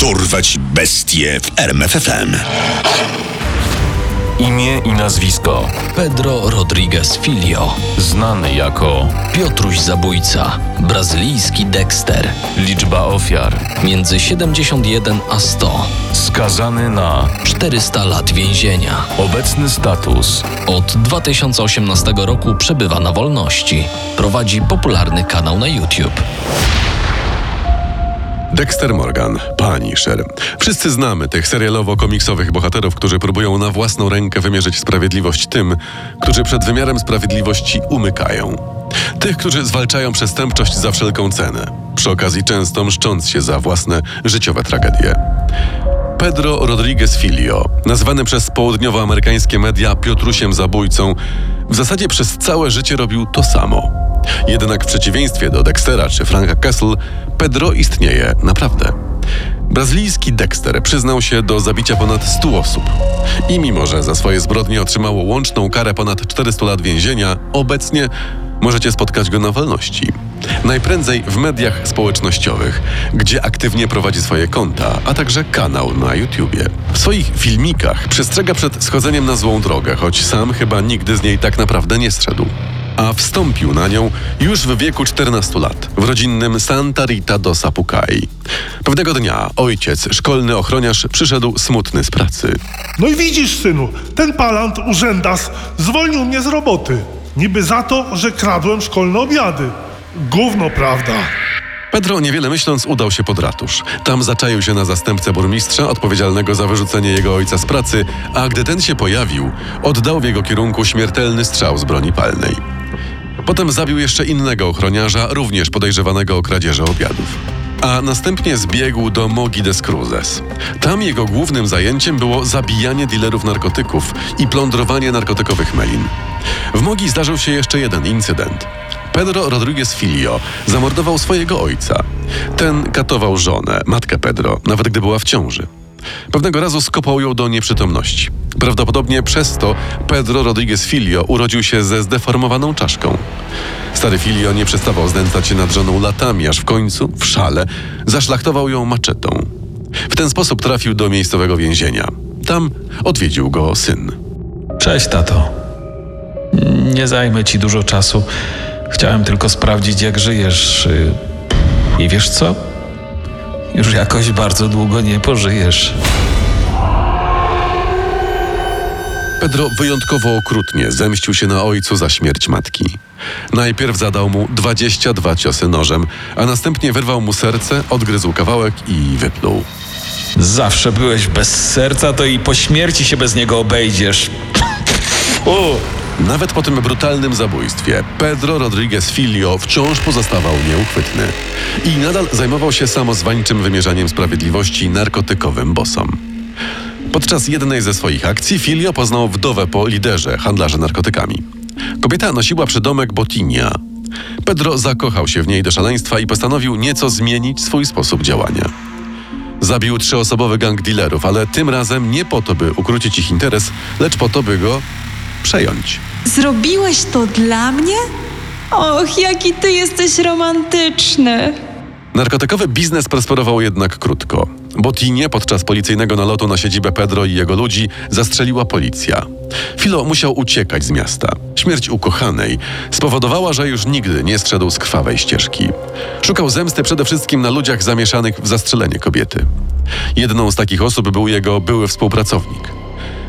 Dorwać bestie w RMFFM. Imię i nazwisko. Pedro Rodriguez Filio, Znany jako Piotruś Zabójca, brazylijski Dexter, liczba ofiar. między 71 a 100, Skazany na 400 lat więzienia. obecny status. Od 2018 roku przebywa na wolności. Prowadzi popularny kanał na YouTube. Dexter Morgan, Punisher. Wszyscy znamy tych serialowo-komiksowych bohaterów, którzy próbują na własną rękę wymierzyć sprawiedliwość tym, którzy przed wymiarem sprawiedliwości umykają. Tych, którzy zwalczają przestępczość za wszelką cenę, przy okazji często mszcząc się za własne życiowe tragedie. Pedro Rodriguez Filio, nazwany przez południowoamerykańskie media Piotrusiem Zabójcą, w zasadzie przez całe życie robił to samo. Jednak w przeciwieństwie do Dextera czy Franka Kessel, Pedro istnieje naprawdę. Brazylijski Dexter przyznał się do zabicia ponad 100 osób. I mimo, że za swoje zbrodnie otrzymało łączną karę ponad 400 lat więzienia, obecnie możecie spotkać go na wolności. Najprędzej w mediach społecznościowych, gdzie aktywnie prowadzi swoje konta, a także kanał na YouTubie. W swoich filmikach przestrzega przed schodzeniem na złą drogę, choć sam chyba nigdy z niej tak naprawdę nie zszedł. A wstąpił na nią już w wieku 14 lat, w rodzinnym Santa Rita do Sapucai. Pewnego dnia ojciec, szkolny ochroniarz, przyszedł smutny z pracy. No i widzisz, synu, ten palant urzędas zwolnił mnie z roboty. Niby za to, że kradłem szkolne obiady. Gówno, prawda? Pedro, niewiele myśląc, udał się pod ratusz. Tam zaczaił się na zastępcę burmistrza, odpowiedzialnego za wyrzucenie jego ojca z pracy, a gdy ten się pojawił, oddał w jego kierunku śmiertelny strzał z broni palnej. Potem zabił jeszcze innego ochroniarza, również podejrzewanego o kradzieży obiadów. A następnie zbiegł do Mogi des Cruzes. Tam jego głównym zajęciem było zabijanie dealerów narkotyków i plądrowanie narkotykowych melin. W Mogi zdarzył się jeszcze jeden incydent. Pedro Rodriguez Filio zamordował swojego ojca. Ten katował żonę, matkę Pedro, nawet gdy była w ciąży. Pewnego razu skopał ją do nieprzytomności. Prawdopodobnie przez to Pedro Rodriguez Filio urodził się ze zdeformowaną czaszką. Stary Filio nie przestawał znęcać się nad żoną latami, aż w końcu, w szale, zaszlachtował ją maczetą. W ten sposób trafił do miejscowego więzienia. Tam odwiedził go syn. Cześć, tato. Nie zajmę ci dużo czasu. Chciałem tylko sprawdzić, jak żyjesz. y, I wiesz co? Już jakoś bardzo długo nie pożyjesz. Pedro wyjątkowo okrutnie zemścił się na ojcu za śmierć matki. Najpierw zadał mu 22 ciosy nożem, a następnie wyrwał mu serce, odgryzł kawałek i wypluł. Zawsze byłeś bez serca, to i po śmierci się bez niego obejdziesz. U. Nawet po tym brutalnym zabójstwie Pedro Rodriguez Filio wciąż pozostawał nieuchwytny i nadal zajmował się samozwańczym wymierzaniem sprawiedliwości narkotykowym bosom. Podczas jednej ze swoich akcji Filio poznał wdowę po liderze handlarza narkotykami. Kobieta nosiła przydomek Botinia. Pedro zakochał się w niej do szaleństwa i postanowił nieco zmienić swój sposób działania. Zabił trzyosobowy gang dealerów, ale tym razem nie po to, by ukrócić ich interes, lecz po to, by go przejąć. Zrobiłeś to dla mnie? Och, jaki ty jesteś romantyczny. Narkotykowy biznes prosperował jednak krótko. Botinie podczas policyjnego nalotu na siedzibę Pedro i jego ludzi zastrzeliła policja. Filo musiał uciekać z miasta. Śmierć ukochanej spowodowała, że już nigdy nie zszedł z krwawej ścieżki. Szukał zemsty przede wszystkim na ludziach zamieszanych w zastrzelenie kobiety. Jedną z takich osób był jego były współpracownik.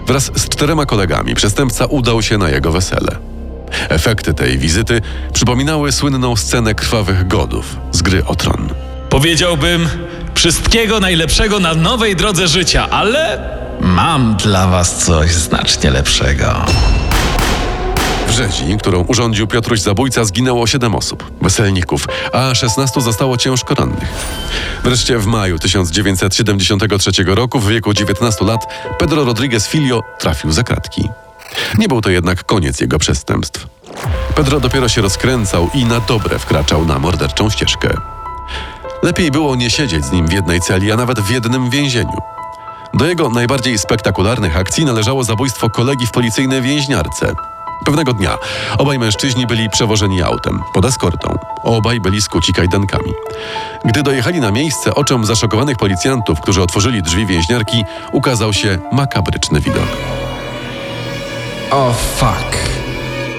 Wraz z czterema kolegami przestępca udał się na jego wesele. Efekty tej wizyty przypominały słynną scenę krwawych godów z gry o tron. Powiedziałbym wszystkiego najlepszego na nowej drodze życia, ale mam dla was coś znacznie lepszego. W rzezi, którą urządził Piotruś Zabójca, zginęło 7 osób, weselników, a 16 zostało ciężko rannych. Wreszcie w maju 1973 roku, w wieku 19 lat, Pedro Rodriguez Filio trafił za kratki. Nie był to jednak koniec jego przestępstw. Pedro dopiero się rozkręcał i na dobre wkraczał na morderczą ścieżkę. Lepiej było nie siedzieć z nim w jednej celi, a nawet w jednym więzieniu. Do jego najbardziej spektakularnych akcji należało zabójstwo kolegi w policyjnej więźniarce. Pewnego dnia obaj mężczyźni byli przewożeni autem pod eskortą. Obaj byli skuci kajdankami. Gdy dojechali na miejsce, oczom zaszokowanych policjantów, którzy otworzyli drzwi więźniarki, ukazał się makabryczny widok. O fuck.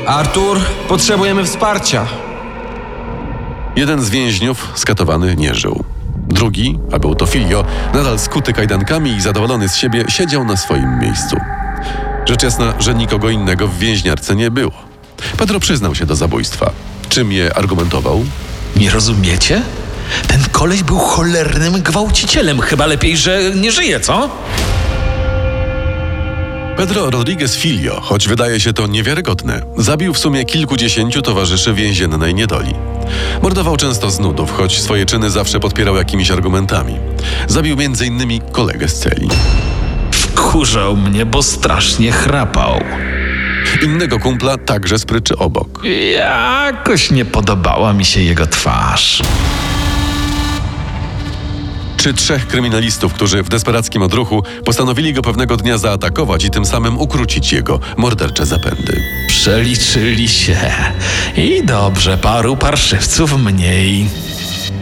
Artur, potrzebujemy wsparcia. Jeden z więźniów, skatowany, nie żył. Drugi, a był to Filio, nadal skuty kajdankami i zadowolony z siebie, siedział na swoim miejscu. Rzecz jasna, że nikogo innego w więźniarce nie było. Pedro przyznał się do zabójstwa. Czym je argumentował? Nie rozumiecie? Ten koleś był cholernym gwałcicielem. Chyba lepiej, że nie żyje, co? Pedro Rodriguez Filio, choć wydaje się to niewiarygodne, zabił w sumie kilkudziesięciu towarzyszy więziennej niedoli. Mordował często z nudów, choć swoje czyny zawsze podpierał jakimiś argumentami. Zabił m.in. kolegę z celi. Wkurzał mnie, bo strasznie chrapał. Innego kumpla także spryczy obok. Jakoś nie podobała mi się jego twarz. Czy trzech kryminalistów, którzy w desperackim odruchu postanowili go pewnego dnia zaatakować i tym samym ukrócić jego mordercze zapędy. Przeliczyli się. I dobrze, paru parszywców mniej.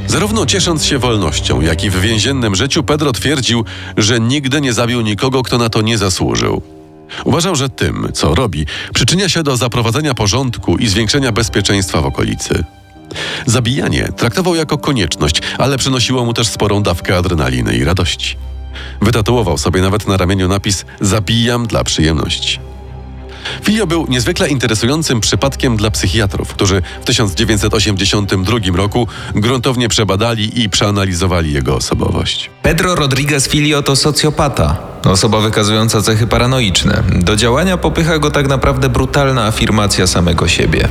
Zarówno ciesząc się wolnością, jak i w więziennym życiu, Pedro twierdził, że nigdy nie zabił nikogo, kto na to nie zasłużył. Uważał, że tym, co robi, przyczynia się do zaprowadzenia porządku i zwiększenia bezpieczeństwa w okolicy. Zabijanie traktował jako konieczność, ale przynosiło mu też sporą dawkę adrenaliny i radości. Wytatuował sobie nawet na ramieniu napis Zabijam dla przyjemności. Filio był niezwykle interesującym przypadkiem dla psychiatrów, którzy w 1982 roku gruntownie przebadali i przeanalizowali jego osobowość. Pedro Rodriguez Filio to socjopata. Osoba wykazująca cechy paranoiczne. Do działania popycha go tak naprawdę brutalna afirmacja samego siebie.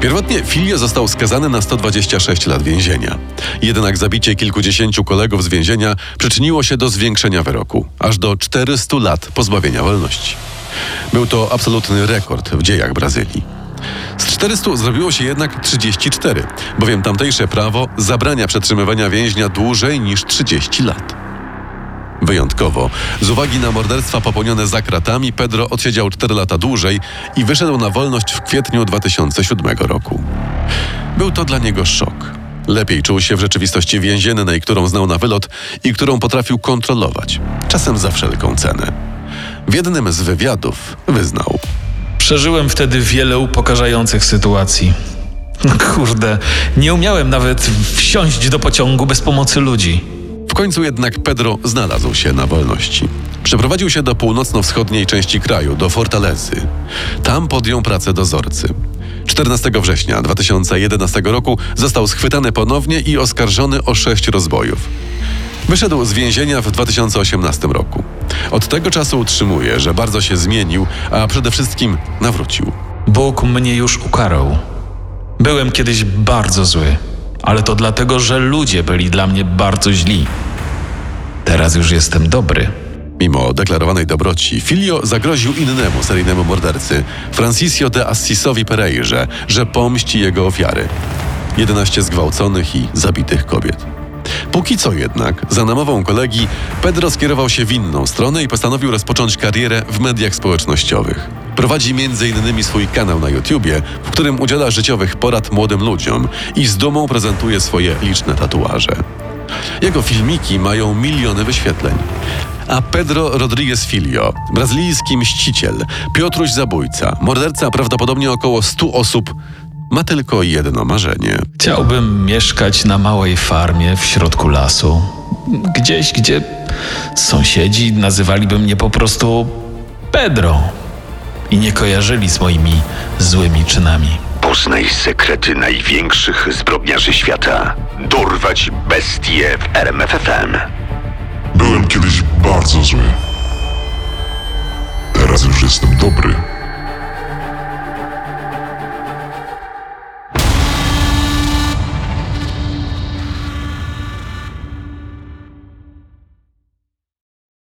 Pierwotnie Filio został skazany na 126 lat więzienia. Jednak zabicie kilkudziesięciu kolegów z więzienia przyczyniło się do zwiększenia wyroku, aż do 400 lat pozbawienia wolności. Był to absolutny rekord w dziejach Brazylii. Z 400 zrobiło się jednak 34, bowiem tamtejsze prawo zabrania przetrzymywania więźnia dłużej niż 30 lat. Wyjątkowo, z uwagi na morderstwa popełnione za kratami, Pedro odsiedział 4 lata dłużej i wyszedł na wolność w kwietniu 2007 roku. Był to dla niego szok. Lepiej czuł się w rzeczywistości więziennej, którą znał na wylot i którą potrafił kontrolować, czasem za wszelką cenę. W jednym z wywiadów wyznał: Przeżyłem wtedy wiele upokarzających sytuacji. Kurde, nie umiałem nawet wsiąść do pociągu bez pomocy ludzi. W końcu jednak Pedro znalazł się na wolności. Przeprowadził się do północno-wschodniej części kraju, do Fortalezy. Tam podjął pracę dozorcy. 14 września 2011 roku został schwytany ponownie i oskarżony o sześć rozbojów. Wyszedł z więzienia w 2018 roku. Od tego czasu utrzymuje, że bardzo się zmienił, a przede wszystkim nawrócił. Bóg mnie już ukarał. Byłem kiedyś bardzo zły, ale to dlatego, że ludzie byli dla mnie bardzo źli. Teraz już jestem dobry. Mimo deklarowanej dobroci, Filio zagroził innemu seryjnemu mordercy, Francisco de Assisowi Pereirze, że pomści jego ofiary. 11 zgwałconych i zabitych kobiet. Póki co jednak, za namową kolegi, Pedro skierował się w inną stronę i postanowił rozpocząć karierę w mediach społecznościowych. Prowadzi m.in. swój kanał na YouTubie, w którym udziela życiowych porad młodym ludziom i z dumą prezentuje swoje liczne tatuaże. Jego filmiki mają miliony wyświetleń. A Pedro Rodriguez Filio, brazylijski mściciel, Piotruś zabójca, morderca prawdopodobnie około 100 osób, ma tylko jedno marzenie. Chciałbym mieszkać na małej farmie w środku lasu. Gdzieś, gdzie sąsiedzi nazywaliby mnie po prostu Pedro i nie kojarzyli z moimi złymi czynami. Poznaj sekrety największych zbrodniarzy świata. Dorwać bestie w RMFFM. Byłem kiedyś bardzo zły. Teraz już jestem dobry.